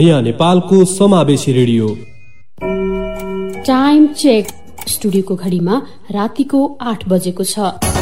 नयाँ नेपालको समावेशी रेडियो। टाइम चेक स्टुडियोको घडीमा रातिको आठ बजेको छ।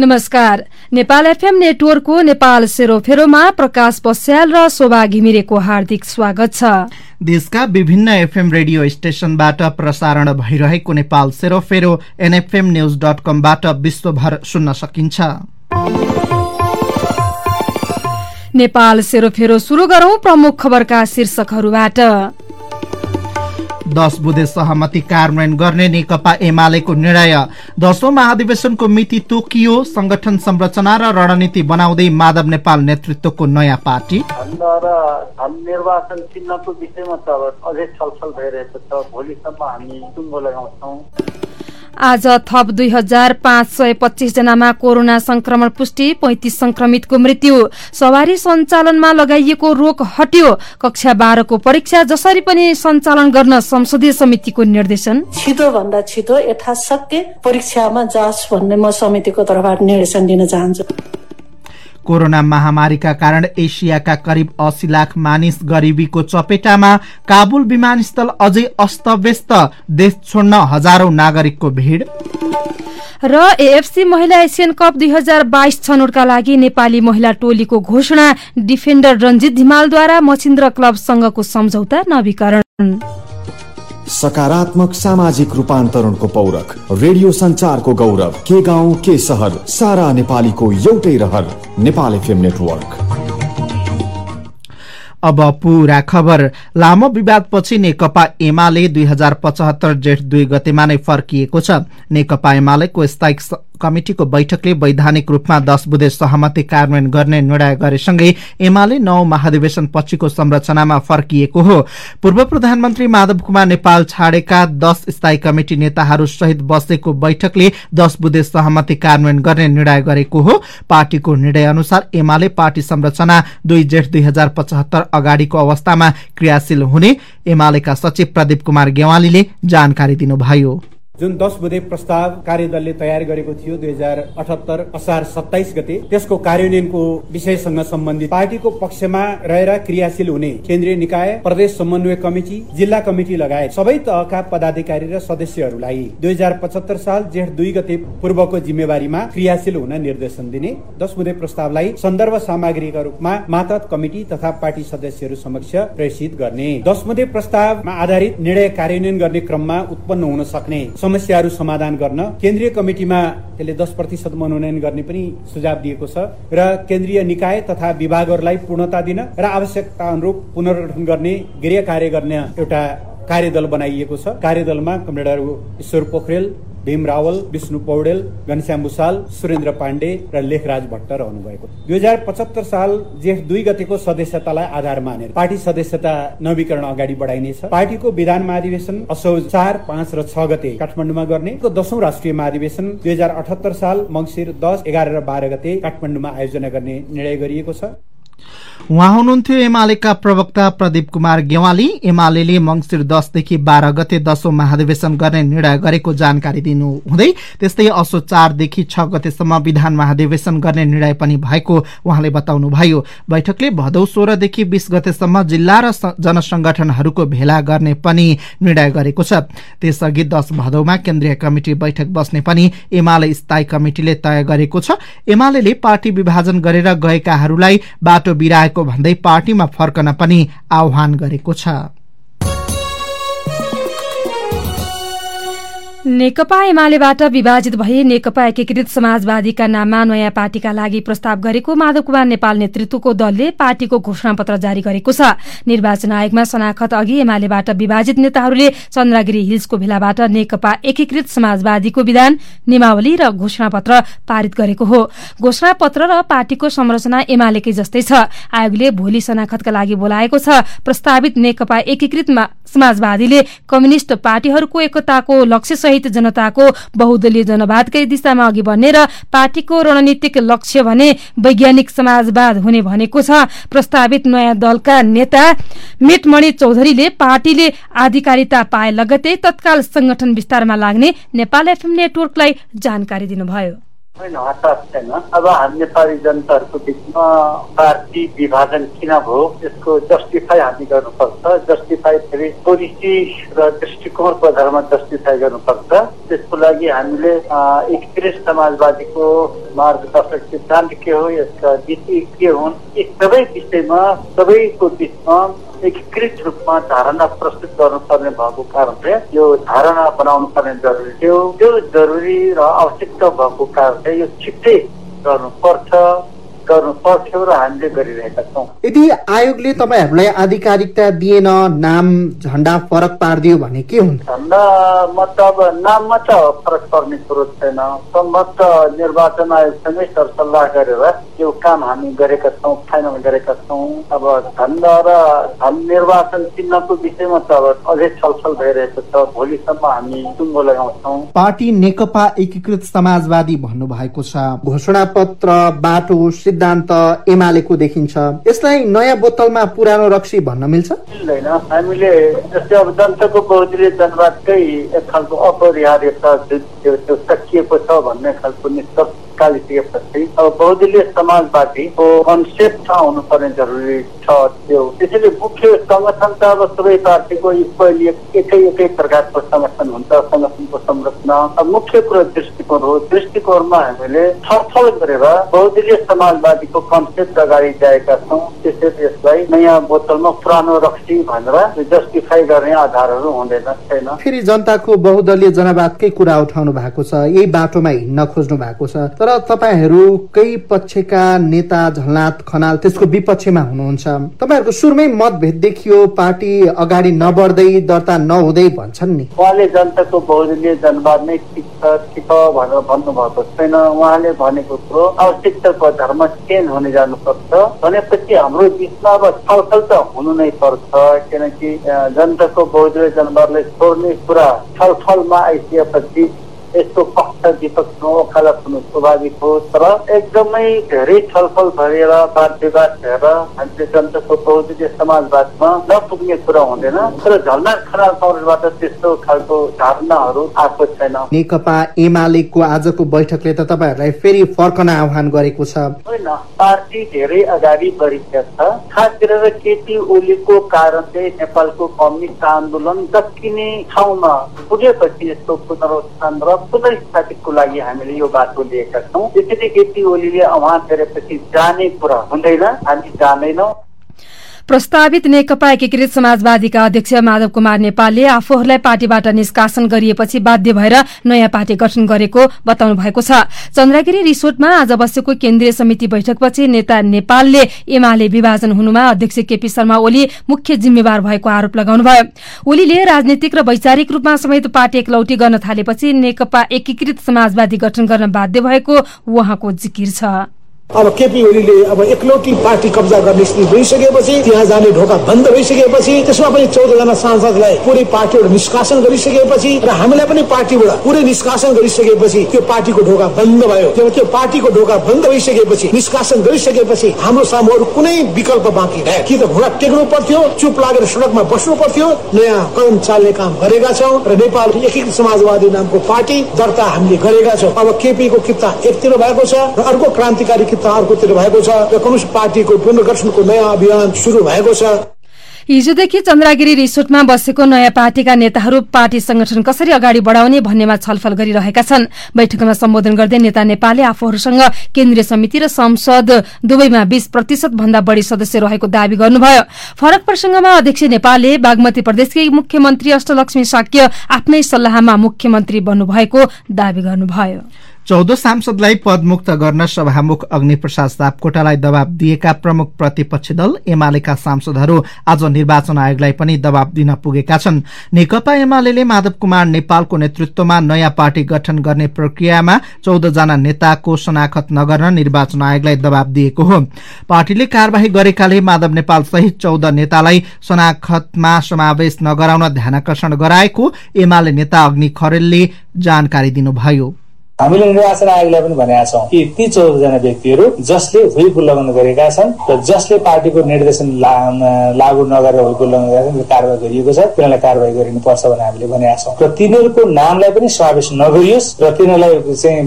नमस्कार। नेपाल एफएम नेटवर्कको नेपाल सेरोफेरोमा प्रकाश बस्याल र शोभा घिमिरेको हार्दिक स्वागत छ। देशका विभिन्न एफएम रेडियो स्टेशनबाट प्रसारण भइरहेको नेपाल सेरोफेरो एनएफएम न्यूज डट कमबाट विश्वभर सुन्न सकिन्छ। नेपाल सेरोफेरो शुरू गरौं प्रमुख खबरका शीर्षकहरूबाट। दश बुधे सहमति कार्यान्वयन गर्ने नेकपा एमालेको निर्णय। दशौं महाधिवेशनको मिति तोकियो। संगठन संरचना र रणनीति बनाउँदै माधव नेपाल नेतृत्वको नयाँ पार्टी। निर्वाचन चिन्हको विषयमा त अझै छलफल भइरहेको छ। भोलिसम्म हामी टुङ्गो लगाउँछौँ। आज थप दुई हजार पाँच सय पच्चीस जनामा कोरोना संक्रमण पुष्टि पैंतिस संक्रमितको मृत्यु। सवारी सञ्चालनमा लगाइएको रोक हट्यो। कक्षा बाह्रको परीक्षा जसरी पनि सञ्चालन गर्न संसदीय समितिको निर्देशन। छिटो भन्दा छिटो यथाशक्य परीक्षामा जाँच भन्ने म समितिको तर्फबाट निर्देशन दिन चाहन्छु। कोरोना महामारीका कारण एसियाका करिब अस्सी लाख मानिस गरिबीको चपेटामा काबुल विमानस्थल अझै अस्तव्यस्त देश छोड्न हजारौं नागरिकको भीड़। र एएफसी महिला एसियन कप दुई हजार बाइस छनौटका लागि नेपाली महिला टोलीको घोषणा डिफेन्डर रञ्जित धिमालद्वारा मचिन्द्र क्लबसँगको सम्झौता नवीकरण। सकारात्मक सामाजिक रूपान्तरणको पौरख रेडियो संचारको गौरव के गाउँ के सहर सारा नेपालीको एउटै रहर नेपाल एफएम नेटवर्क। अब पूरा खबर। लामो विवादपछि नेकपा एमाले दुई हजार पचहत्तर जेठ दुई गतेमा नै फर्किएको छ। नेकपा एमालेको स्थायी कमिटिको बैठकले वैधानिक रूपमा दश बुधे सहमति कार्यान्वयन गर्ने निर्णय गरेसँगै एमाले नौ महाधिवेशन पछिको संरचनामा फर्किएको हो। पूर्व प्रधानमन्त्री माधव कुमार नेपाल छाडेका दश स्थायी कमिटी नेताहरू सहित बसेको बैठकले दश बुधे सहमति कार्यान्वयन गर्ने निर्णय गरेको हो। पार्टीको निर्णय अनुसार एमाले पार्टी संरचना दुई जेठ दुई हजार पचहत्तर अगाडिको अवस्थामा क्रियाशील हुने। एमालेका सचिव प्रदीप कुमार गेवालीले जानकारी दिनुभयो। जुन दस बुधे प्रस्ताव कार्यदलले तयार गरेको थियो दुई हजार अठहत्तर असार सत्ताइस गते त्यसको कार्यान्वयनको विषयसँग सम्बन्धित पार्टीको पक्षमा रहेर क्रियाशील हुने केन्द्रीय निकाय प्रदेश समन्वय कमिटी जिल्ला कमिटी लगायत सबै तहका पदाधिकारी र सदस्यहरूलाई दुई हजार पचहत्तर साल जेठ दुई गते पूर्वको जिम्मेवारीमा क्रियाशील हुन निर्देशन दिने दस बुधे प्रस्तावलाई सन्दर्भ सामग्रीका रूपमा मातहत कमिटी तथा पार्टी सदस्यहरू समक्ष प्रेषित गर्ने दस बुधे प्रस्तावमा आधारित निर्णय कार्यान्वयन गर्ने क्रममा उत्पन्न हुन सक्ने समस्याहरू समाधान गर्न केन्द्रीय कमिटिमा त्यसले दस प्रतिशत मनोनयन गर्ने पनि सुझाव दिएको छ र केन्द्रीय निकाय तथा विभागहरूलाई पूर्णता दिन र आवश्यकता अनुरूप पुनर्गठन गर्ने गृह कार्य गर्ने एउटा कार्यदल बनाइएको छ। कार्यदलमा कमरेडर ईश्वर पोखरेल भीम रावल विष्णु पौडेल घनश्याम भूषाल सुरेन्द्र पाण्डे र लेखराज भट्ट रहनु भएको दुई हजार पचहत्तर साल जेठ दुई गतिको सदस्यतालाई आधार मानेर पार्टी सदस्यता नवीकरण अगाडि बढाइनेछ। पार्टीको विधान महाधिवेशन असौज चार पाँच र छ गते काठमाडौँमा गर्ने। दशौं राष्ट्रिय महाधिवेशन दुई हजार अठहत्तर साल मङ्सिर दस एघार र बाह्र गते काठमाडौँमा आयोजना गर्ने निर्णय गरिएको छ। उहाँ हुनुहुन्थ्यो एमालेका प्रवक्ता प्रदीप कुमार गेवाली। एमाले मंगिर दसदेखि बाह्र गते दशौं महाधिवेशन गर्ने निर्णय गरेको जानकारी दिनुहुँदै त्यस्तै असो चारदेखि छ गतेसम्म विधान महाधिवेशन गर्ने निर्णय पनि भएको उहाँले बताउनुभयो। बैठकले भदौ सोह्रदेखि बीस गतेसम्म जिल्ला र जनसंगठनहरूको भेला गर्ने पनि निर्णय गरेको छ। त्यसअघि दश भदौमा केन्द्रीय कमिटी बैठक बस्ने पनि एमाले स्थायी कमिटिले तय गरेको छ। एमाले पार्टी विभाजन गरेर गएकाहरूलाई बाटो बिराएको भन्दै पार्टीमा फर्कन पनि आह्वान गरेको छ। नेकपा एमालेबाट विभाजित भए नेकपा एकीकृत समाजवादीका नाममा नयाँ पार्टीका लागि प्रस्ताव गरेको माधव कुमार नेपाल नेतृत्वको दलले पार्टीको घोषणापत्र जारी गरेको छ। निर्वाचन आयोगमा शनाखत अघि एमालेबाट विभाजित नेताहरूले चन्द्रगिरी हिल्सको भेलाबाट नेकपा एकीकृत समाजवादीको विधान निमावली र घोषणापत्र पारित गरेको हो। घोषणापत्र र पार्टीको संरचना एमालेकै जस्तै छ। आयोगले भोलि शनाखतका लागि बोलाएको छ। प्रस्तावित नेकपा एकीकृत समाजवादीले कम्युनिष्ट पार्टीहरूको एकताको लक्ष्य सहित जनताको बहुदलीय जनवादकै दिशामा अघि बढ्ने र पार्टीको रणनीतिक लक्ष्य भने वैज्ञानिक समाजवाद हुने भनेको छ। प्रस्तावित नयाँ दलका नेता मेटमणि चौधरीले पार्टीले आधिकारिता पाए लगतै तत्काल संगठन विस्तारमा लाग्ने नेपाल एफएम नेटवर्कलाई जानकारी दिनुभयो। होइन हताश छैन। अब हामी नेपाली जनताहरूको बिचमा पार्टी विभाजन किन भयो यसको जस्टिफाई हामी गर्नुपर्छ। जस्टिफाई फेरि पोलिसी र दृष्टिकोणको आधारमा जस्टिफाई गर्नुपर्छ। त्यसको लागि हामीले एकीकृत समाजवादीको मार्गदर्शक सिद्धान्त के हो यसका नीति के हुन् यी सबै विषयमा सबैको बिचमा एकीकृत रूपमा धारणा प्रस्तुत गर्नुपर्ने भएको कारणले यो धारणा बनाउनु पर्ने जरुरी थियो। त्यो जरुरी र आवश्यकता भएको कारणले यो छिट्टै गर्नुपर्छ। गर्नु पर्थ्यो र हामीले गरिरहेका छौँ। यदि आयोगले तपाईँहरूलाई आधिकारिकता दिएन नाम झन्डा फरक पारिदियो भने के हुन्छ? झन्डामा त अब नाममा त फरक पर्ने कुरो छैन। सम्भवत निर्वाचन आयोगसँगै सरसल्लाह गरेर यो काम हामी गरेका छौँ फाइनल गरेका छौँ। अब झन्डा र निर्वाचन चिन्हको विषयमा त अब अझै छलफल भइरहेको छ। भोलिसम्म हामी टुङ्गो लगाउँछौँ। पार्टी नेकपा एकीकृत समाजवादी भन्नुभएको छ। घोषणा पत्र बाटो सिद्धान्त एमालेको देखिन्छ। यसलाई नयाँ बोतलमा पुरानो रक्सी भन्न मिल्छ? मिल्दैन। हामीले जस्तै अब जनताको बहुदलीय जनवादकै एक खालको अपरिहार्यता त्यो सकिएको छ भन्ने खालको निष्कर्ष निकालिसकेपछि अब बहुदलीय समाजवादीको कन्सेप्ट थाहा हुनुपर्ने जरुरी छ त्यो त्यसैले मुख्य सङ्गठन त अब सबै पार्टीको एकै एकै प्रकारको सङ्गठन हुन्छ सङ्गठनको संरचना मुख्य कुरो दृष्टिकोण हो दृष्टिकोणमा हामीले छलफल गरेर बहुदलीय समाजवादीको कन्सेप्ट अगाडि ल्याएका छौँ त्यसैले यसलाई नयाँ बोतलमा पुरानो रक्सी भनेर जस्टिफाई गर्ने आधारहरू हुँदैन छैन फेरि जनताको बहुदलीय जनवादकै कुरा उठाउनु भएको छ यही बाटोमा हिँड्न खोज्नु भएको छ तर तपाईँहरूकै पक्षका नेता झलनाथ खनाल त्यसको विपक्षमा हुनुहुन्छ। तपाईँहरूको सुरुमै मतभेद देखियो पार्टी अगाडि नबढ्दै दर्ता नहुँदै भन्छन् नि। उहाँले जनताको बहुदलीय जनवाद नै ठिक छ ठिक भनेर भन्नुभएको छैन। उहाँले भनेको कुरो आवश्यकताको धर्म चेन्ज हुने जानुपर्छ। भनेपछि हाम्रो बिचमा अब छलफल त हुनु नै पर्छ किनकि जनताको बहुदलीय जनवादलाई छोड्ने कुरा छलफलमा आइसकेपछि यसको पक्ष विपक्ष वकालत हुनु स्वाभाविक हो। तर एकदमै धेरै छलफल भएर वाद विवाद भएर हामीले जनताको बहुदलीय समाजवादमा नपुग्ने कुरा हुँदैन। तर झलना खनाल कङ्ग्रेसबाट त्यस्तो खालको धारणाहरू आएको छैन। नेकपा एमालेको आजको बैठकले त तपाईँहरूलाई फेरि फर्कन आह्वान गरेको छ। होइन पार्टी धेरै अगाडि बढिसकेको छ। खास गरेर केटी ओलीको कारणले नेपालको कम्युनिस्ट आन्दोलन दक्षिणी ठाउँमा पुगेपछि यसको पुनरुत्थान र पुनर्स्थापितको लागि हामीले यो बाटो लिएका छौँ त्यसैले केपी ओलीले आह्वान गरेपछि जाने कुरा हुँदैन हामी जाँदैनौँ प्रस्तावित नेकपा एकीकृत समाजवादीका अध्यक्ष माधव कुमार नेपालले आफूहरूलाई पार्टीबाट निष्कासन गरिएपछि बाध्य भएर नयाँ पार्टी गठन गरेको बताउनु भएको छ। चन्द्रगिरी रिसोर्टमा आज बसेको केन्द्रीय समिति बैठकपछि नेता नेपालले एमाले विभाजन हुनुमा अध्यक्ष केपी शर्मा ओली मुख्य जिम्मेवार भएको आरोप लगाउनुभयो। ओलीले राजनीतिक र वैचारिक रूपमा समेत पार्टी एकलौटी गर्न थालेपछि नेकपा एकीकृत समाजवादी गठन गर्न बाध्य भएको उहाँको जिकिर छ। अब केपी ओलीले अब एकलौटी पार्टी कब्जा गर्ने स्थिति भइसकेपछि त्यहाँ जाने ढोका बन्द भइसकेपछि त्यसमा पनि चौधजना सांसदलाई पुरै पार्टीबाट निष्कासन गरिसकेपछि र हामीलाई पनि पार्टीबाट पुरै निष्कासन गरिसकेपछि त्यो पार्टीको ढोका बन्द भयो। त्यो पार्टीको ढोका बन्द भइसकेपछि निष्कासन गरिसकेपछि हाम्रो सामु कुनै विकल्प बाँकी भए कि त घोडा टेक्नु पर्थ्यो चुप लागेर सडकमा बस्नु पर्थ्यो नयाँ कदम चाल्ने काम गरेका छौँ र नेपाल एकीकृत समाजवादी नामको पार्टी दर्ता हामीले गरेका छौँ। अब केपीको किता एकतिर भएको छ र अर्को क्रान्तिकारी अर्कोतिर भएको छ र कम्युनिस्ट पार्टीको पुनर्गठनको नयाँ अभियान सुरु भएको छ। हिजोदेखि चन्द्रागिरी रिसोर्टमा बसेको नयाँ पार्टीका नेताहरू पार्टी संगठन कसरी अगाडि बढाउने भन्नेमा छलफल गरिरहेका छन्। बैठकमा सम्बोधन गर्दै नेता नेपालले आफूहरूसँग केन्द्रीय समिति र संसद दुवैमा बीस प्रतिशत भन्दा बढ़ी सदस्य रहेको दावी गर्नुभयो। फरक प्रसंगमा अध्यक्ष नेपालले बागमती प्रदेशकै मुख्यमन्त्री अष्टलक्ष्मी साक्य आफ्नै सल्लाहमा मुख्यमन्त्री बन्नुभएको दावी गर्नुभयो। चौध सांसदलाई पदमुक्त गर्न सभामुख अग्निप्रसाद सापकोटालाई दबाव दिएका प्रमुख प्रतिपक्षी दल एमालेका सांसदहरू आज निर्वाचन आयोगलाई पनि दबाव दिन पुगेका छन्। नेकपा एमाले माधव कुमार नेपालको नेतृत्वमा नयाँ पार्टी गठन गर्ने प्रक्रियामा चौधजना नेताको शनाखत नगर्न निर्वाचन आयोगलाई दबाव दिएको हो। पार्टीले कार्यवाही गरेकाले माधव नेपाल सहित चौध नेतालाई शनाखतमा समावेश नगराउन ध्यानकर्षण गराएको एमाले नेता अग्नि खरेलले जानकारी दिनुभयो। हामीले निर्वाचन आयोगलाई पनि भनेका छौँ। कि ती चौधजना व्यक्तिहरू जसले हुइप उल्लङ्घन गरेका छन् र जसले पार्टीको निर्देशन लागू नगरेर हुइप उल्लङ्घन गरेका छन् कारवाही गरिएको छ तिनीहरूलाई कारवाही गरिनुपर्छ भनेर हामीले भनेका छौँ। र तिनीहरूको नामलाई पनि समावेश नगरियोस् र तिनीहरूलाई चाहिँ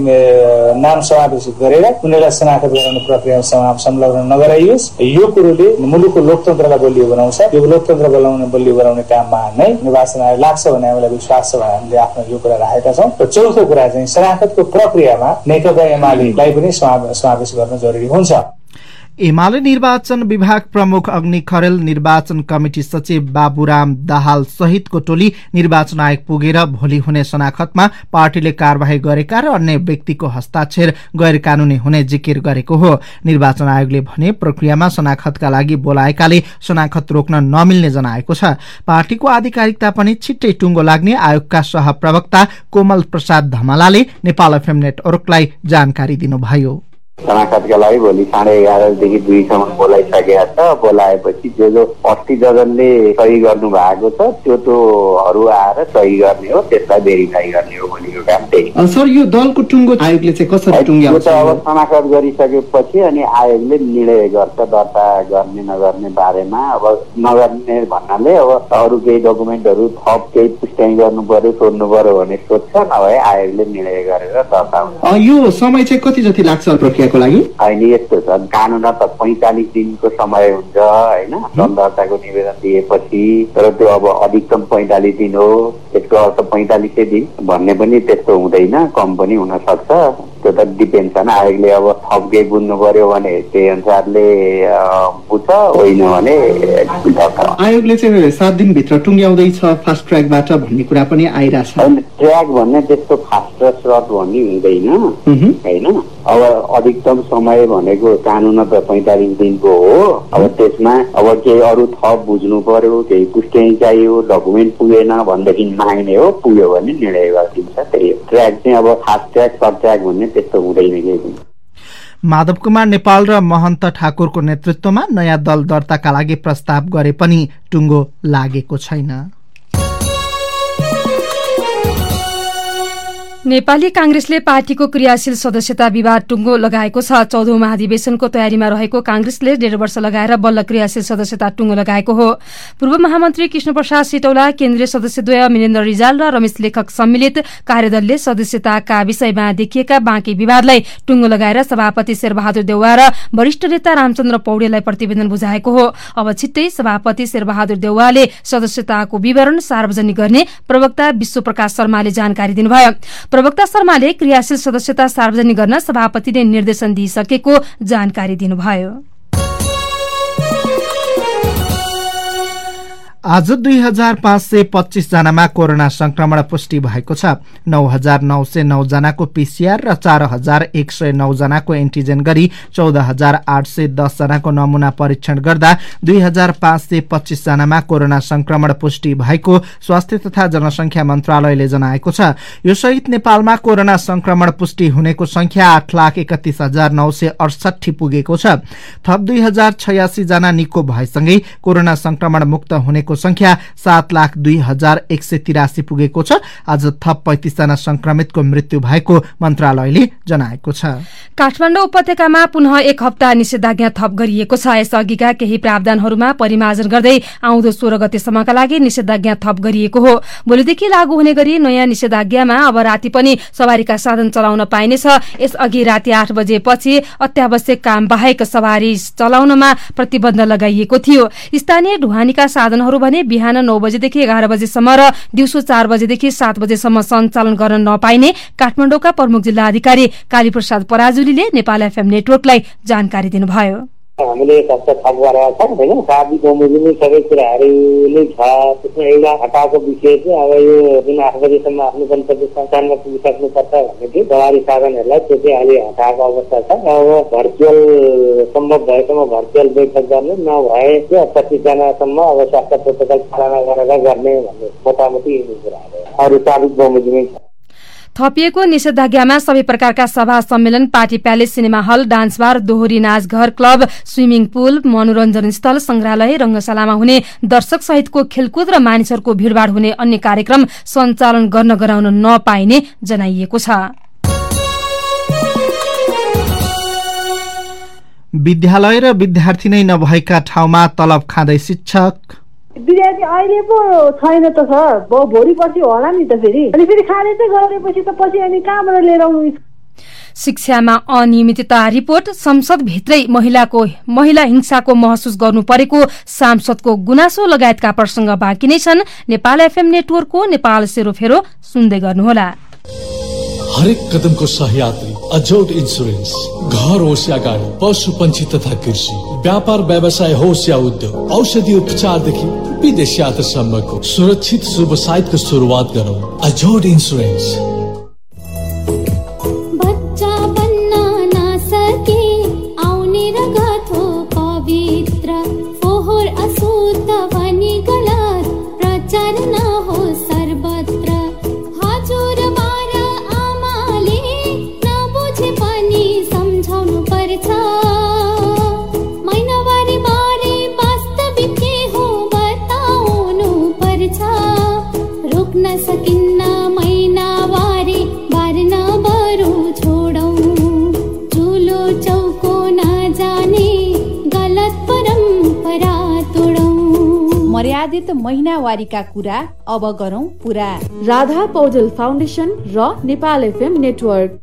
नाम समावेश गरेर उनीहरूलाई शनाखत गराउने प्रक्रियामा संलग्न नगराइयोस्। यो कुरोले मुलुकको लोकतन्त्रलाई बलियो बनाउँछ। यो लोकतन्त्र बनाउने बलियो बनाउने काममा नै निर्वाचन आयोग लाग्छ भन्ने हामीलाई विश्वास छ भने हामीले आफ्नो यो कुरा राखेका छौँ। र चौथो कुरा चाहिँ शनाखतको प्रक्रियामा नेकपा एमालेलाई पनि समावेश गर्न जरुरी हुन्छ। एमाले निर्वाचन विभाग प्रमुख अग्नि खरेल निर्वाचन कमिटी सचिव बाबुराम दाहाल सहितको टोली निर्वाचन आयोग पुगेर भोलि हुने शनाखतमा पार्टीले कार्यवाही गरेका र अन्य व्यक्तिको हस्ताक्षर गैर कानूनी हुने जिकिर गरेको हो। निर्वाचन आयोगले भने प्रक्रियामा शनाखतका लागि बोलाएकाले शनाखत रोक्न नमिल्ने जनाएको छ। पार्टीको आधिकारिकता पनि छिट्टै टुङ्गो लाग्ने आयोगका सहप्रवक्ता कोमल प्रसाद धमलाले नेपाल एफएम नेटवर्कलाई जानकारी दिनुभयो। शनाखतका लागि भोलि साढे एघारदेखि दुईसम्म बोलाइसकेका छ। बोलाएपछि जो जो अस्ति दर्जनले सही गर्नु भएको छ त्यो त्योहरू आएर सही गर्ने हो त्यसलाई भेरिफाई गर्ने हो भोलिको काम त्यही। सर यो दलको टुङ्गो आयोगले चाहिँ कसरी टुङ्ग्याउँछ? त अब शनाखत गरिसकेपछि अनि आयोगले निर्णय गर्छ दर्ता गर्ने नगर्ने बारेमा। अब नगर्ने भन्नाले अब अरू केही डकुमेन्टहरू थप केही पुष्टि गर्नु पर्यो सोध्नु पर्यो भने सोध्छ नभए आयोगले निर्णय गरेर दर्ता यो समय चाहिँ कति जति लाग्छ प्रक्रिया? प्रक्रियाको लागि? होइन यस्तो छ। कानुन त पैँतालिस दिनको समय हुन्छ होइन? दर्ताको निवेदन दिएपछि तर त्यो अब अधिकतम पैँतालिस दिन हो। त्यसको अर्थ पैँतालिसै दिन। भन्ने पनि त्यस्तो हुँदैन। कम पनि हुन सक्छ त्यो त डिपेन्ड छ आयोगले अब थप केही बुझ्नु पर्यो भने त्यही अनुसारले बुझ्छ होइन भने आयोगले चाहिँ सात दिनभित्र टुङ्ग्याउँदैछ फास्ट ट्र्याकबाट भन्ने कुरा पनि आइरहेछ। ट्र्याक भन्ने त्यस्तो फास्ट सर्ट भन्ने हुँदैन होइन? अब अधिकतम समय भनेको कानुन त पैँतालिस दिनको हो। अब त्यसमा अब केही अरू थप बुझ्नु पर्यो केही पुष्टि चाहियो डकुमेन्ट पुगेन भनेदेखि माग्ने हो पुग्यो भने निर्णय गरिदिन्छ। त्यही हो। ट्र्याक चाहिँ अब फास्ट ट्र्याक सर्ट ट्र्याक भन्ने त्यस्तो हुँदैन माधव कुमार नेपाल र महन्त ठाकुरको नेतृत्वमा नयाँ दल दर्ताका लागि प्रस्ताव गरे पनि टुङ्गो लागेको छैन। नेपाली कांग्रेसले पार्टीको क्रियाशील सदस्यता विवाद टुङ्गो लगाएको छ। चौधौं महाधिवेशनको तयारीमा रहेको कांग्रेसले डेढ वर्ष लगाएर बल्ल क्रियाशील सदस्यता टुङ्गो लगाएको हो। पूर्व महामन्त्री कृष्ण प्रसाद सिटौला केन्द्रीय सदस्यद्वय मिनेन्द्र रिजाल र रमेश लेखक सम्मिलित कार्यदलले सदस्यताका विषयमा देखिएका बाँकी विवादलाई टुङ्गो लगाएर सभापति शेरबहादुर देउवा र वरिष्ठ नेता रामचन्द्र पौडेललाई प्रतिवेदन बुझाएको हो। अब छिट्टै सभापति शेरबहादुर देउवाले सदस्यताको विवरण सार्वजनिक गर्ने प्रवक्ता विश्वप्रकाश शर्माले जानकारी दिनुभयो। प्रवक्ता शर्माले क्रियाशील सदस्यता सार्वजनिक गर्न सभापतिले निर्देशन दिइसकेको जानकारी दिनुभयो। आज दुई हजार पाँच सय पच्चिस जनामा कोरोना संक्रमण पुष्टि भएको छ। नौ हजार नौ सय नौ जनाको पीसीआर र चार हजार एक सय नौ जनाको एन्टिजेन गरी चौध हजार आठ सय दस जनाको नमूना परीक्षण गर्दा दुई हजार पाँच सय पच्चिस जनामा कोरोना संक्रमण पुष्टि भएको स्वास्थ्य तथा जनसंख्या मन्त्रालयले जनाएको छ। यो सहित नेपालमा कोरोना संक्रमण पुष्टि हुनेको संख्या आठ लाख एकतिस हजार नौ सय अडसठी पुगेको छ। थप दुई हजार छयासी जना निको भएसँगै कोरोना संक्रमण मुक्त हुनेको संख्या सात लाख दुई हजार एक सय तिरासी पुगेको छ। आज थप पैंतिसजना संक्रमितको मृत्यु भएको मन्त्रालयले जनाएको छ। काठमाडौँ उपत्यकामा पुनः एक हप्ता निषेधाज्ञा थप गरिएको छ। यसअघिका केही प्रावधानहरूमा परिमार्जन गर्दै आउँदो सोह्र गतेसम्मका लागि निषेधाज्ञा थप गरिएको हो। भोलिदेखि लागू हुने गरी नयाँ निषेधाज्ञामा अब राति पनि सवारीका साधन चलाउन पाइनेछ। यसअघि राति आठ बजेपछि अत्यावश्यक काम बाहेक सवारी चलाउनमा प्रतिबन्ध लगाइएको थियो। स्थानीय ढुवानीका साधनहरू भने बिहान नौ बजेदेखि एघार बजेसम्म र दिउँसो चार बजेदेखि सात बजेसम्म सञ्चालन गर्न नपाइने काठमाडौँका प्रमुख जिल्ला अधिकारी कालीप्रसाद पराजुलीले नेपाल एफएम नेटवर्कलाई जानकारी दिनुभयो। हामीले हप्ता थप गरेका छौँ होइन साथी बमोजिमी सबै कुराहरू नै छ त्यसमा एउटा हटाएको विषय चाहिँ अब यो जुन आठ बजीसम्म आफ्नो गन्तव्य स्थानमा पुगिसक्नुपर्छ भन्ने थियो सवारी साधनहरूलाई त्यो चाहिँ अहिले हटाएको अवस्था छ अब भर्चुअल सम्भव भएसम्म भर्चुअल बैठक गर्ने नभए चाहिँ पच्चिसजनासम्म अब स्वास्थ्य प्रोटोकल पालना गरेर गर्ने भन्ने मोटामोटी कुराहरू अरू साबिक बमोजिमी छ थपिएको निषेधाज्ञामा सबै प्रकारका सभा सम्मेलन party palace cinema hall dance bar दोहोरी नाच घर क्लब स्विमिङ पुल मनोरञ्जन स्थल संग्रहालय रंगशालामा हुने दर्शक सहितको खेलकुद र मानिसहरूको भीड़भाड़ हुने अन्य कार्यक्रम सञ्चालन गर्न गराउन नपाइने जनाइएको छ। विद्यालय र विद्यार्थी नै नभएका ठाउँमा तलब खाँदै शिक्षक विद्यार्थी अहिले पो छैन त सर। भोलि पर्सि होला नि त फेरि। अनि फेरि खाने चाहिँ गरेपछि त पछि अनि कहाँबाट लिएर आउनु शिक्षामा अनियमितता रिपोर्ट संसदभित्रै महिलाको महिला हिंसाको महसुस गर्नु परेको सांसदको गुनासो लगायतका प्रसंग बाँकी नै छन्। नेपाल एफएम नेटवर्कको नेपाल सेरोफेरो सुन्दै गर्नुहोला। हरेक कदमको सहयात्री अजोट इन्सुरेन्स घर होस् या गाडी पशु पंक्षी तथा कृषि। व्यापार व्यवसाय होस् या उद्योग औषधि उपचारदेखि विदेश यात्रासम्मको सुरक्षित शुभ साइटको सुरुवात गरौँ अजोट इन्सुरेन्स मर्यादित महिनावारीका कुरा अब गरौं पुरा। राधा पौडेल फाउन्डेसन र नेपाल एफएम नेटवर्क।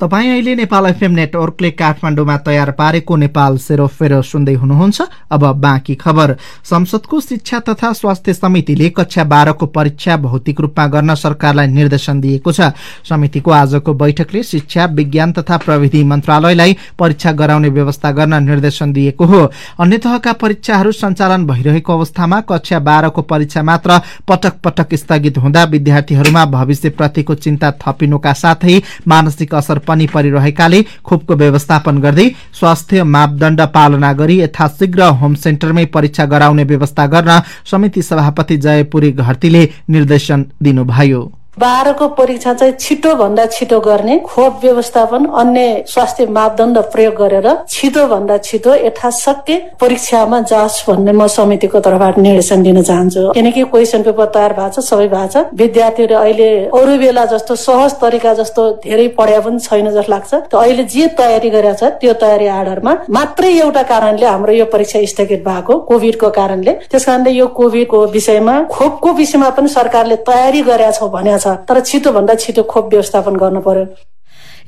तपाईँ अहिले नेपाल एफएम नेटवर्कले काठमाडौँमा तयार पारेको नेपाल सेरोफेरो सुन्दै हुनुहुन्छ। अब बाँकी खबर। संसदको शिक्षा तथा स्वास्थ्य समितिले कक्षा बाह्रको परीक्षा भौतिक रूपमा गर्न सरकारलाई निर्देशन दिएको छ। समितिको आजको बैठकले शिक्षा विज्ञान तथा प्रविधि मन्त्रालयलाई परीक्षा गराउने व्यवस्था गर्न निर्देशन दिएको हो। अन्य तहका परीक्षाहरू सञ्चालन भइरहेको अवस्थामा कक्षा बाह्रको परीक्षा मात्र पटक पटक स्थगित हुँदा विद्यार्थीहरूमा भविष्यप्रतिको चिन्ता थपिनुका साथै मानसिक असर पनि परिरहेकाले खोपको व्यवस्थापन गर्दै स्वास्थ्य मापदण्ड पालना गरी यथाशीघ्र होम सेन्टरमै परीक्षा गराउने व्यवस्था गर्न समिति सभापति जयपुरी घरतीले निर्देशन दिनुभयो। बाह्रको परीक्षा चाहिँ छिटो भन्दा छिटो गर्ने खोप व्यवस्थापन अन्य स्वास्थ्य मापदण्ड प्रयोग गरेर छिटो भन्दा छिटो यथाशक्य परीक्षामा जाओस् भन्ने म समितिको तर्फबाट निर्देशन दिन चाहन्छु। किनकि क्वेसन पेपर तयार भएको छ सबै भएको छ। विद्यार्थीहरू अहिले अरू बेला जस्तो सहज तरिका जस्तो धेरै पढाइ पनि छैन जस्तो लाग्छ। अहिले जे तयारी गरेका छ त्यो तयारी आधारमा मात्रै एउटा कारणले हाम्रो यो परीक्षा स्थगित भएको कोभिडको कारणले। त्यस कारणले यो कोभिडको विषयमा खोपको विषयमा पनि सरकारले तयारी गरेका छौँ भनेको छ तर छिटो भन्दा छिटो खोप व्यवस्थापन गर्नु पर्यो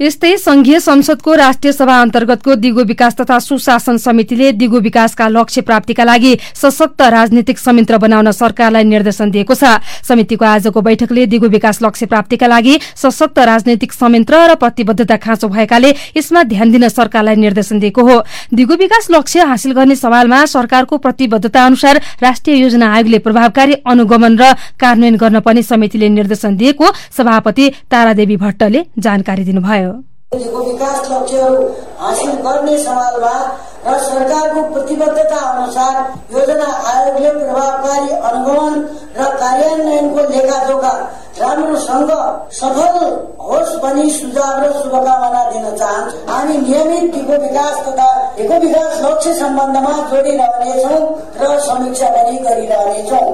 यस्तै संघीय संसदको राष्ट्रिय सभा अन्तर्गतको दिगो विकास तथा सुशासन समितिले दिगो विकासका लक्ष्य प्राप्तिका लागि सशक्त राजनीतिक संयन्त्र बनाउन सरकारलाई निर्देशन दिएको छ। समितिको आजको बैठकले दिगो विकास लक्ष्य प्राप्तिका लागि सशक्त राजनैतिक संयन्त्र र प्रतिबद्धता खाँचो भएकाले यसमा ध्यान दिन सरकारलाई निर्देशन दिएको हो। दिगो विकास लक्ष्य हासिल गर्ने सवालमा सरकारको प्रतिबद्धता अनुसार राष्ट्रिय योजना आयोगले प्रभावकारी अनुगमन र कार्यान्वयन गर्न पनि समितिले निर्देशन दिएको सभापति तारादेवी भट्टले जानकारी दिनुभयो। विकास लक्ष्यहरू हासिल गर्ने सवालमा र सरकारको प्रतिबद्धता अनुसार योजना आयोगले प्रभावकारी अनुगमन र कार्यान्वयनको लेखाजोखा राम्रोसँग सफल होस् भनी सुझाव र शुभकामना दिन चाहन्छु। हामी नियमित टिको विकास तथा दिगो विकास लक्ष्य सम्बन्धमा जोडिरहनेछौँ र समीक्षा पनि गरिरहनेछौँ।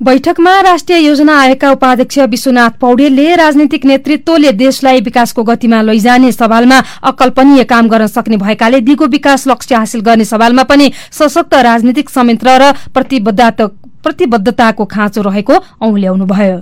बैठकमा राष्ट्रिय योजना आयोगका उपाध्यक्ष विश्वनाथ पौडेलले राजनीतिक नेतृत्वले देशलाई विकासको गतिमा लैजाने सवालमा अकल्पनीय काम गर्न सक्ने भएकाले दिगो विकास लक्ष्य हासिल गर्ने सवालमा पनि सशक्त राजनीतिक संयन्त्र र प्रतिबद्धताको खाँचो रहेको औल्याउनुभयो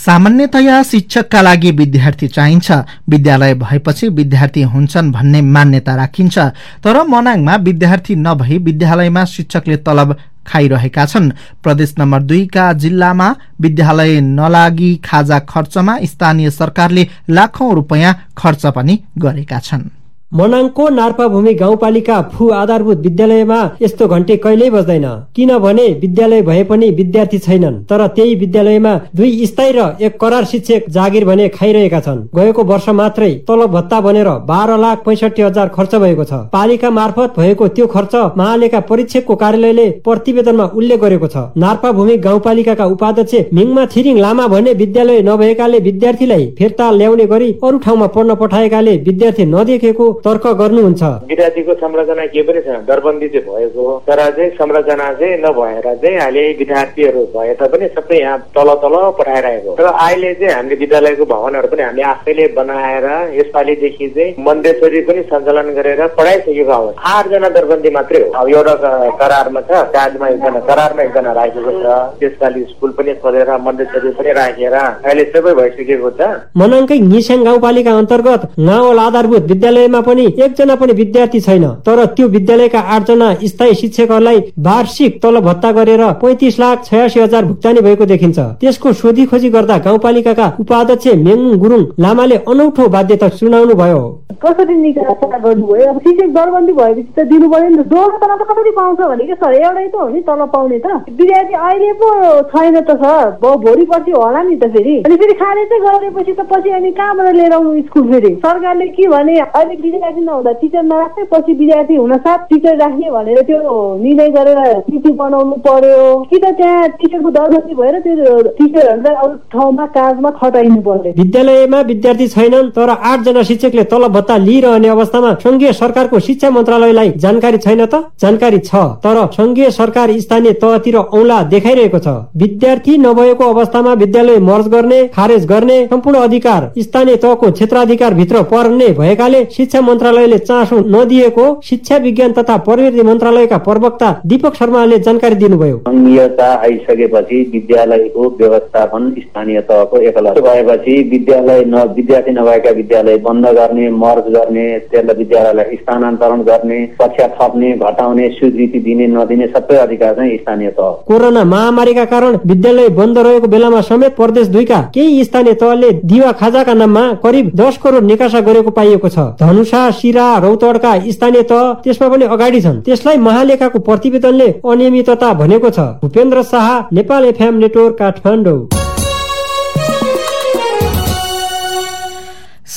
सामान्यतया शिक्षकका लागि विद्यार्थी चाहिन्छ। विद्यालय भएपछि विद्यार्थी हुन्छन् भन्ने मान्यता राखिन्छ। तर मनाङमा विद्यार्थी नभई विद्यालयमा शिक्षकले तलब खाइरहेका छन्। प्रदेश नम्बर दुईका जिल्लामा विद्यालय नलागी खाजा खर्चमा स्थानीय सरकारले लाखौं रूपियाँ खर्च पनि गरेका छन्। मनाङको नार्पाभूमि गाउँपालिका फु आधारभूत विद्यालयमा यस्तो घन्टे कहिल्यै बज्दैन किनभने विद्यालय भए पनि विद्यार्थी छैनन् तर त्यही विद्यालयमा दुई स्थायी र एक करार शिक्षक जागिर भने खाइरहेका छन्। गएको वर्ष मात्रै तलब भत्ता बनेर बाह्र लाख पैसठी हजार खर्च भएको छ। पालिका मार्फत भएको त्यो खर्च महालेखा परीक्षकको कार्यालयले प्रतिवेदनमा उल्लेख गरेको छ। नार्पाभूमि गाउँपालिकाका उपाध्यक्ष मिङमा छिरिङ लामा भने विद्यालय नभएकाले विद्यार्थीलाई फिर्ता ल्याउने गरी अरू ठाउँमा पढ्न पठाएकाले विद्यार्थी नदेखेको तर्क गर्नुहुन्छ। विद्यार्थीको संरचना के पनि छैन। दरबन्दी चाहिँ भएको तर चाहिँ संरचना चाहिँ नभएर चाहिँ अहिले विद्यार्थीहरू भए तापनि सबै यहाँ तल तल पठाइरहेको। तर अहिले चाहिँ हामीले विद्यालयको भवनहरू पनि हामीले आफैले बनाएर यसपालिदेखि चाहिँ मन्देश्वरी पनि सञ्चालन गरेर पढाइसकेको अवस्था आठजना दरबन्दी मात्रै हो। अब एउटा करारमा छ चार्जमा एकजना करारमा एकजना राखेको छ। त्यसपालि स्कुल पनि खोलेर मन्देश्वरी पनि राखेर अहिले सबै भइसकेको छ। मनाङकै निस्याङ गाउँपालिका अन्तर्गत गाउँ आधारभूत विद्यालयमा पनि एकजना पनि विद्यार्थी छैन। तर त्यो विद्यालयका आठजना स्थायी शिक्षकहरूलाई वार्षिक तलब भत्ता गरेर पैतिस लाख छयासी हजार भुक्तानी भएको देखिन्छ। त्यसको सोधी खोजी गर्दा गाउँपालिकाका उपाध्यक्ष मेङ गुरुङ लामाले अनौठो बाध्यता सुनाउनु भयो कसरी गर्नुभयो? अब शिक्षक दरबन्दी भएपछि त दिनु पर्यो नि दोहोरो तलब कसरी पाउँछ भने कि सर? एउटै त हो नि तलब पाउने त। विद्यार्थी अहिले पो छैन त सर। भोलि पछि होला नि त फेरि। अनि फेरि खारेजै गरेपछि त पछि अनि कहाँबाट लिएर आउनु स्कुल फेरि? सरकारले के भने? अहिले विद्यार्थी नहुँदा टिचर नराख्ने पछि विद्यार्थी हुन साथ टिचर राख्ने भनेर त्यो निर्णय गरेर नीति बनाउनु पर्यो। कि त त्यहाँ टिचरको दरबन्दी भएर त्यो टिचरहरूलाई अरू ठाउँमा काजमा खटाइनु पर्यो विद्यालयमा विद्यार्थी छैनन् तर आठजना शिक्षकले तलब भत्ता लिइरहने अवस्थामा संघीय सरकारको शिक्षा मन्त्रालयलाई जानकारी छैन त? जानकारी छ तर संघीय सरकार स्थानीय तहतिर औला देखाइरहेको छ। विद्यार्थी नभएको अवस्थामा विद्यालय मर्ज गर्ने खारेज गर्ने सम्पूर्ण अधिकार स्थानीय तहको क्षेत्राधिकार भित्र पर्ने भएकाले शिक्षा मन्त्रालयले चासो नदिएको शिक्षा विज्ञान तथा प्रविधि मन्त्रालयका प्रवक्ता दीपक शर्माले जानकारी दिनुभयो। संघीयता आइसकेपछि विद्यालयको व्यवस्थापन स्थानीय तहको एकल भएपछि विद्यालय न विद्यार्थी नभएका विद्यालय बन्द गर्ने मर्ज गर्ने त्यसलाई विद्यालयलाई स्थानान्तरण गर्ने कक्षा थप्ने घटाउने स्वीकृति दिने नदिने सबै अधिकार चाहिँ स्थानीय तह। कोरोना महामारीका कारण विद्यालय बन्द रहेको बेलामा समेत प्रदेश दुईका केही स्थानीय तहले दिवा खाजाका नाममा करिब दस करोड़ निकासा गरेको पाइएको छ। धनुषा सिरा रौतडका स्थानीय तह त्यसमा पनि अगाडि छन्। त्यसलाई महालेखाको प्रतिवेदनले अनियमितता भनेको छ। Bhupendra Shah Nepal FM network Kathmandu.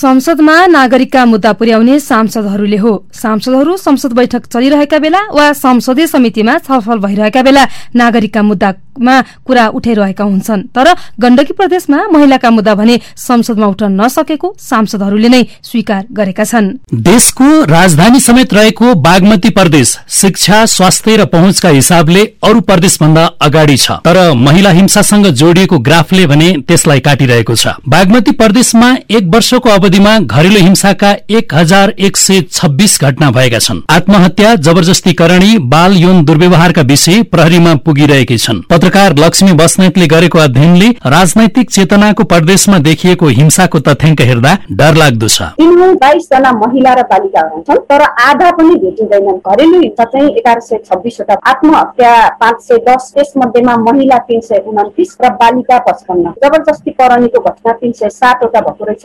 संसदमा नागरिकका मुद्दा पुर्याउने सांसदहरूले हो। सांसदहरू संसद बैठक चलिरहेका बेला वा संसदीय समितिमा छलफल भइरहेका बेला नागरिकका मुद्दामा कुरा उठाइरहेका हुन्छन्। तर गण्डकी प्रदेशमा महिलाका मुद्दा भने संसदमा उठ्न नसकेको सांसदहरूले नै स्वीकार गरेका छन्। देशको राजधानी समेत रहेको बागमती प्रदेश शिक्षा स्वास्थ्य र पहुँचका हिसाबले अरू प्रदेशभन्दा अगाडि छ। तर महिला हिंसासँग जोडिएको ग्राफले भने त्यसलाई काटिरहेको छ। बागमती प्रदेशमा एक वर्षको अवधिमा घरेलु हिंसाका एक हजार एक सय छब्बीस घटना भएका छन्। आत्महत्या जबरजस्तीकरणी बाल यौन दुर्व्यवहारका विषय प्रहरीमा पुगिरहेकै छन्। पत्रकार लक्ष्मी बस्नेतले गरेको अध्ययनले राजनैतिक चेतनाको प्रदेशमा देखिएको हिंसाको तथ्याङ्क हेर्दा डरलाग्दो छ। तिनीहरू बाइसजना महिला र बालिकाहरू छन् तर आधा पनि भेटिँदैनन्। घरेलु हिंसा चाहिँ एघार सय छब्बिसवटा आत्महत्या पाँच सय दस त्यसमध्येमा महिला तीन सय उन्तिस र बालिका पचपन्न। जबरजस्तीकरणीको घटना तीन सय सातवटा भएको रहेछ।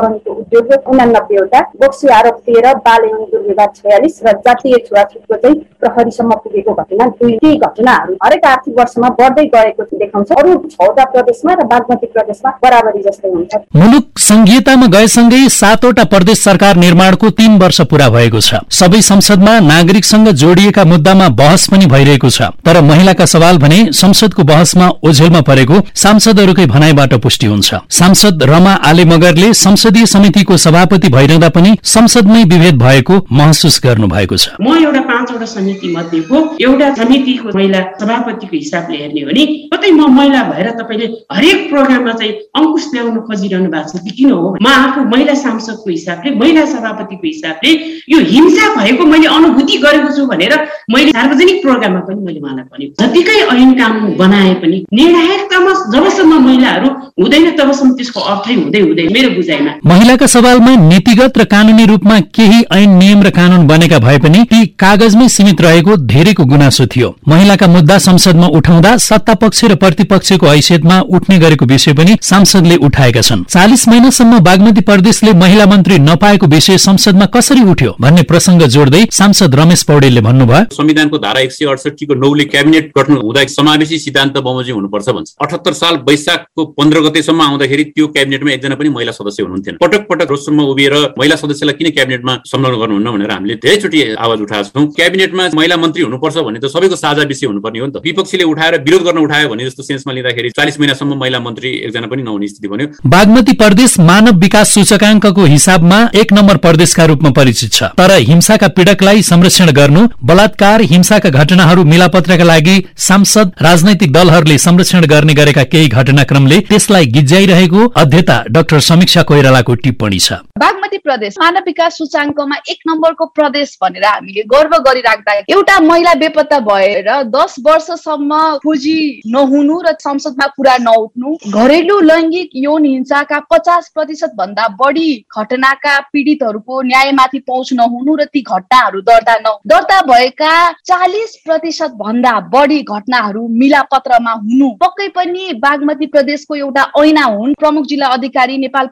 जबरजस्तीकरणीको उद्योग उनानब्बेवटा बोक्सी आरोप तेह्र बाल एवं दुर्व्यवहार छयालिस र जातीय छुवाछुतको चाहिँ प्रहरीसम्म पुगेको घटना दुई ती घटनाहरू हरेक आर्थिक वर्षमा बढ्दै गएको देखाउँछ। अरू छवटा प्रदेशमा र बागमती प्रदेशमा बराबरी जस्तै हुन्छ। मुलुक संघीयतामा गएसँगै सातवटा प्रदेश सरकार निर्माणको तीन वर्ष पूरा भएको छ। सबै संसदमा नागरिकसँग जोडिएका मुद्दामा बहस पनि भइरहेको छ। तर महिलाका सवाल भने संसदको बहसमा ओझेलमा परेको सांसदहरूकै भनाइबाट पुष्टि हुन्छ। सांसद रमा आले मगरले संसद संसदीय समितिको सभापति भइरहँदा पनि संसदमै विभेद भएको महसुस गर्नु भएको छ। म एउटा पाँचवटा समिति मध्येको एउटा समितिको महिला सभापतिको हिसाबले हेर्ने हो भने कतै म महिला भएर तपाईँले हरेक प्रोग्राममा चाहिँ अङ्कुश ल्याउन खोजिरहनु भएको छ कि किन हो? म आफू महिला सांसदको हिसाबले महिला सभापतिको हिसाबले यो हिंसा भएको मैले अनुभूति गरेको छु भनेर मैले सार्वजनिक प्रोग्राममा पनि मैले उहाँलाई भनेको जतिकै ऐन कानुन बनाए पनि निर्णायकतामा जबसम्म महिलाहरू हुँदैन तबसम्म त्यसको अर्थै हुँदै हुँदैन। मेरो बुझाइमा महिलाका सवालमा नीतिगत र कानूनी रूपमा केही ऐन नियम र कानून बनेका भए पनि ती कागजमै सीमित रहेको धेरैको गुनासो थियो। महिलाका मुद्दा संसदमा उठाउँदा सत्ता पक्ष र प्रतिपक्षको हैसियतमा उठ्ने गरेको विषय पनि सांसदले उठाएका छन्। चालिस महिनासम्म बागमती प्रदेशले महिला मन्त्री नपाएको विषय संसदमा कसरी उठ्यो भन्ने प्रसंग जोड्दै सांसद रमेश पौडेलले भन्नुभयो संविधानको धारा एक सय अडसठीको नौले क्याबिनेट गठन हुँदा समावेशी सिद्धान्त बमोजिम हुनुपर्छ भन्छ। अठहत्तर साल वैशाखको पन्ध्र गतेसम्म आउँदाखेरि त्यो क्याबिनेटमा एकजना पनि महिला सदस्य हुनुहुन्थेन पटक पटक रोजसम्म उभिएर महिला सदस्यलाई किन क्याबिनेटमा संलग्न गर्नुहुन्न भनेर हामीले धेरैचोटि आवाज उठाएका छौँ क्याबिनेटमा महिला मन्त्री हुनुपर्छ भने त सबैको साझा विषय हुनुपर्ने हो नि त। विपक्षीले उठाएर विरोध गर्न उठायो भने जस्तो सेन्समा लिँदाखेरि चालिस महिनासम्म महिला मन्त्री एकजना पनि नहुने स्थिति भन्यो बागमती प्रदेश मानव विकास सूचकाङ्कको हिसाबमा एक नम्बर प्रदेशका रूपमा परिचित छ। तर हिंसाका पीड़कलाई संरक्षण गर्नु बलात्कार हिंसाका घटनाहरू मिलापत्रका लागि सांसद राजनैतिक दलहरूले संरक्षण गर्ने गरेका केही घटनाक्रमले त्यसलाई गिज्याइरहेको अध्यता डाक्टर समीक्षा कोइरालाको टिप्पणी छ। बागमती प्रदेश मानव विकास सूचाङ्कमा एक नम्बरको प्रदेश भनेर हामीले गर्व गरिराख्दा एउटा महिला बेपत्ता भएर दस वर्षसम्म खोजी नहुनु र संसदमा कुरा नउठ्नु घरेलु लैङ्गिक यौन हिंसाका पचास प्रतिशत भन्दा बढी घटनाका पीडितहरूको न्यायमाथि पहुँच नहुनु र ती घटनाहरू दर्ता न दर्ता भएका चालिस प्रतिशत भन्दा बढी घटनाहरू मिलापत्रमा हुनु। पक्कै पनि बागमती प्रदेशको एउटा ऐना हुन्। प्रमुख जिल्ला अधिकारी नेपाल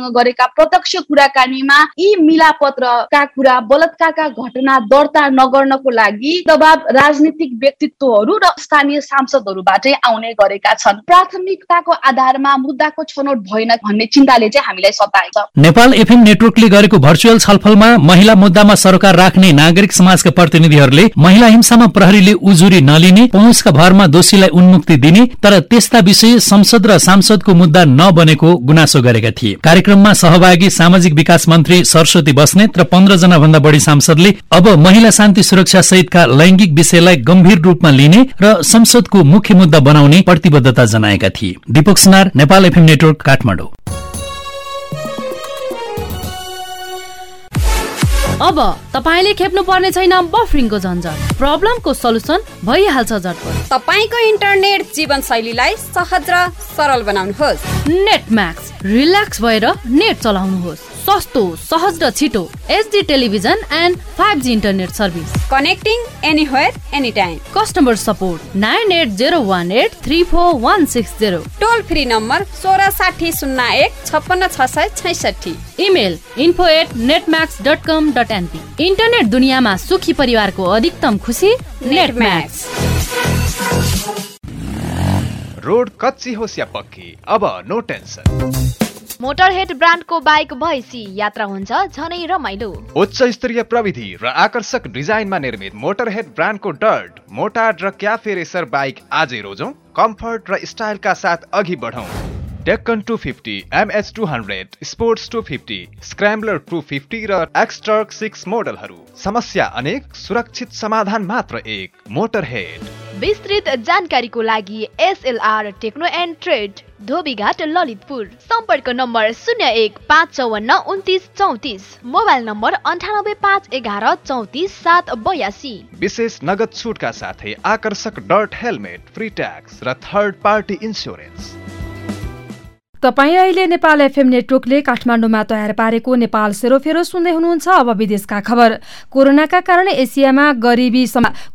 प्रहरीसँग गरेका प्रत्यक्ष कुराकानीमा यी मिलापत्रका कुरा बलात्कारका घटना दर्ता नगर्नको लागि दबाव राजनीतिक व्यक्तित्वहरू र स्थानीय सांसदहरूबाटै आउने गरेका छन्। प्राथमिकताको आधारमा मुद्दाको छनौट भएन भन्ने चिन्ताले चाहिँ हामीलाई सताएको छ नेपाल एफएम नेटवर्कले गरेको भर्चुअल छलफलमा महिला मुद्दामा सरकार राख्ने नागरिक समाजका प्रतिनिधिहरूले महिला हिंसामा प्रहरीले उजुरी नलिने पहुँचका भरमा दोषीलाई उन्मुक्ति दिने तर त्यस्ता विषय संसद र सांसदको मुद्दा नबनेको गुनासो गरेका थिए। कार्यक्रममा सहभागी सामाजिक विकास मन्त्री सरस्वती बस्नेत र पन्ध्र जना भन्दा बढ़ी सांसदले अब महिला शान्ति सुरक्षा सहितका लैंगिक विषयलाई गम्भीर रूपमा लिने र संसदको मुख्य मुद्दा बनाउने प्रतिबद्धता जनाएका थिए। Deepak Sunar Nepal FM network Kathmandu. अब तपाईँले खेप्नु पर्ने छैन बफरिङको झन्झट। प्रब्लमको सल्युसन भइहाल्छ झटपट। तपाईँको इन्टरनेट जीवन शैलीलाई सहज र सरल बनाउनुहोस्। नेट म्याक्स रिल्याक्स भएर नेट चलाउनुहोस्। सस्तो सहज र छिटो HD television and five G internet service connecting anywhere any time customer support nine eight zero one eight three four one six zero toll free number सोह्र साठी शून्य एक छप्पन्न छ सय छैसठी. Email info at Netmax dot com dot NP internet दुनियाँमा सुखी परिवारको अधिकतम खुसी नेटम्याक्स रोड कच्ची होस् या पक्की अब नो टेन्सन मोटरहेड ब्रान्डको बाइक भएपछि यात्रा हुन्छ झनै रमाइलो। उच्च स्तरीय प्रविधि र आकर्षक डिजाइनमा निर्मित मोटरहेड ब्रान्डको डर्ट मोटार्ड र क्याफे रेसर बाइक आजै रोजौँ कम्फर्ट र स्टाइलका साथ अघि बढौँ। Deccan two fifty MH two hundred sports two fifty scrambler two fifty र एक्सटर्क सिक्स मोडलहरू। समस्या अनेक सुरक्षित समाधान मात्र एक मोटर हेड विस्तृत जानकारीको लागि SLR techno and trade. Dhobighat Lalitpur. सम्पर्क नम्बर शून्य एक पाँच चौवन्न उन्तिस चौतिस। मोबाइल नम्बर अन्ठानब्बे पाँच एघार चौतिस सात बयासी। विशेष नगद छुटका साथै आकर्षक डर्ट हेलमेट फ्री ट्याक्स र थर्ड पार्टी इन्सुरेन्स तपाईँ अहिले नेपाल एफएम नेटवर्कले काठमाडौँमा तयार पारेको नेपाल सेरोफेरो सुन्दै हुनुहुन्छ। अब विदेशका खबर। कोरोनाका कारण एसियामा गरिबी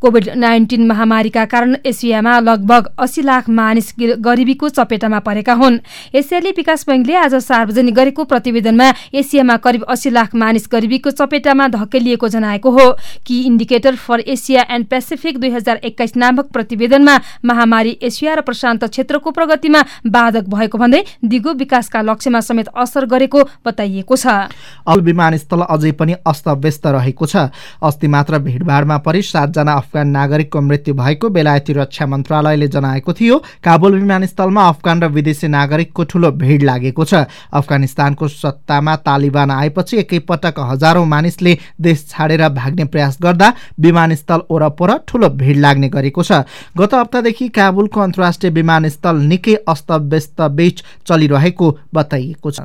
कोभिड नाइन्टिन महामारीका कारण एसियामा लगभग अस्सी लाख मानिस गरिबीको चपेटामा परेका हुन्। एसियाली विकास बैङ्कले आज सार्वजनिक गरेको प्रतिवेदनमा एसियामा करिब अस्सी लाख मानिस गरिबीको चपेटामा धकेलिएको जनाएको हो। कि indicator for Asia and Pacific दुई हजार एक्काइस नामक प्रतिवेदनमा महामारी एसिया र प्रशान्त क्षेत्रको प्रगतिमा बाधक भएको भन्दै दिगो विकासका लक्ष्यमा समेत असर गरेको बताइएको छ। अल विमानस्थल अझै पनि अस्तव्यस्त रहेको छ। अस्ति मात्र भिडभाडमा परि सातजना अफगान नागरिकको मृत्यु भएको बेलायती रक्षा मन्त्रालयले जनाएको थियो। काबुल विमानस्थलमा अफगान र विदेशी नागरिकको ठूलो भिड लागेको छ। अफगानिस्तानको सत्तामा तालिबान आएपछि एकैपटक हजारौं मानिसले देश छाडेर भाग्ने प्रयास गर्दा विमानस्थल ओरपर ठूलो भिड लाग्ने गरेको छ। गत हप्तादेखि काबुलको अन्तर्राष्ट्रिय विमानस्थल निकै अस्तव्यस्त बीच चलिरहेको बताइएको छ।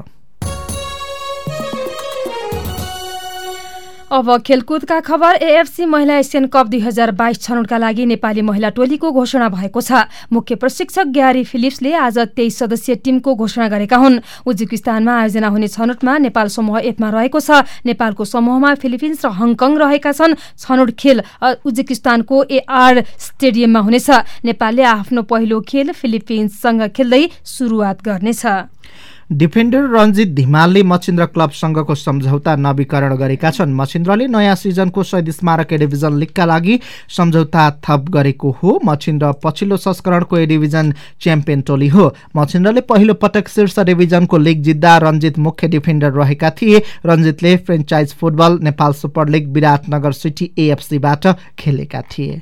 अब खेलकुदका खबर एएफसी महिला एसियन कप दुई हजार बाइस छनौटका लागि नेपाली महिला टोलीको घोषणा भएको छ। मुख्य प्रशिक्षक ग्यारी फिलिप्सले आज तेइस सदस्यीय टिमको घोषणा गरेका हुन्। उज्बेकिस्तानमा आयोजना हुने छनौटमा नेपाल समूह एकमा रहेको छ। नेपालको समूहमा फिलिपिन्स र हङकङ रहेका छन्। छनौट खेल उज्बेकिस्तानको एआर स्टेडियममा हुनेछ। नेपालले आफ्नो पहिलो खेल फिलिपिन्ससँग खेल्दै सुरुवात गर्नेछ। डिफेन्डर रञ्जित धिमालले मचिन्द्र क्लबसँगको सम्झौता नवीकरण गरेका छन्। मचिन्द्रले नयाँ सिजनको शहीद स्मारक ए डिभिजन लिगका लागि सम्झौता थप गरेको हो। मचिन्द्र पछिल्लो संस्करणको ए डिभिजन च्याम्पियन टोली हो। मचिन्द्रले पहिलो पटक शीर्ष डिभिजनको लिग जित्दा रञ्जित मुख्य डिफेन्डर रहेका थिए। रञ्जितले franchise football Nepal super league Biratnagar city एएफसीबाट खेलेका थिए।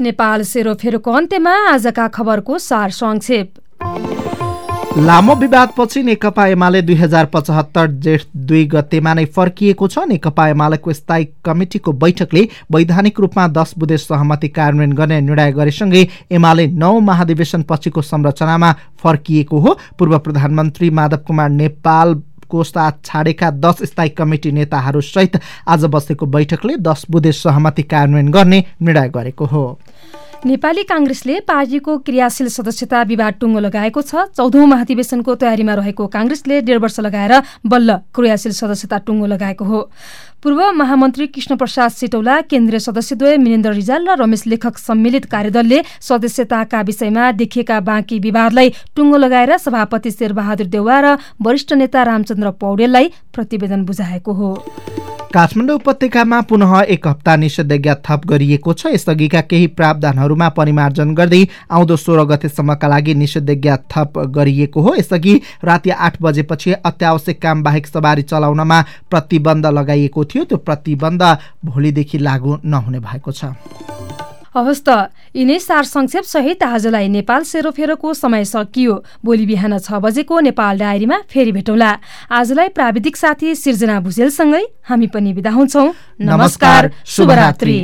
नेपाल सेरोफेरोको अन्त्यमा आजका खबरको सार संक्षेप। लामो विवादपछि नेकपा एमाले दुई हजार पचहत्तर जेठ दुई गतेमा नै फर्किएको छ। नेकपा एमालेको स्थायी कमिटिको बैठकले वैधानिक रूपमा दस बुधे सहमति कार्यान्वयन गर्ने निर्णय गरेसँगै एमाले नौ महाधिवेशन पछिको संरचनामा फर्किएको हो। पूर्व प्रधानमन्त्री माधव कुमार नेपाल को साथ छाडेका दस स्थायी कमिटी नेताहरू सहित आज बसेको बैठकले दस बुधे सहमति कार्यान्वयन गर्ने निर्णय गरेको हो। नेपाली काङ्ग्रेसले पार्टीको क्रियाशील सदस्यता विवाद टुङ्गो लगाएको छ। चौधौं महाधिवेशनको तयारीमा रहेको काङ्ग्रेसले डेढ वर्ष लगाएर बल्ल क्रियाशील सदस्यता टुङ्गो लगाएको हो। पूर्व महामन्त्री कृष्ण प्रसाद सिटौला केन्द्रीय सदस्यद्वय मिनेन्द्र रिजाल र रमेश लेखक सम्मिलित कार्यदलले सदस्यताका विषयमा देखिएका बाँकी विवादलाई टुङ्गो लगाएर सभापति शेरबहादुर देउवा र वरिष्ठ नेता रामचन्द्र पौडेललाई प्रतिवेदन बुझाएको हो। काठमाडौँ उपत्यकामा पुनः एक हप्ता निषेधाज्ञा थप गरिएको छ। यसअघिका केही प्रावधानहरूमा परिमार्जन गर्दै आउँदो सोह्र गतेसम्मका लागि निषेधाज्ञा थप गरिएको हो। यसअघि राति आठ बजेपछि अत्यावश्यक काम बाहेक सवारी चलाउनमा प्रतिबन्ध लगाइएको थियो। त्यो प्रतिबन्ध भोलिदेखि लागू नहुने भएको छ। हवस् त। यिनै सार संक्षेप सहित आजलाई नेपाल सेरोफेरोको समय सकियो। भोलि बिहान छ बजेको नेपाल डायरीमा फेरि भेटौँला। आजलाई प्राविधिक साथी सिर्जना भुजेलसँगै हामी पनि बिदा हुन्छौ। नमस्कार शुभरात्री।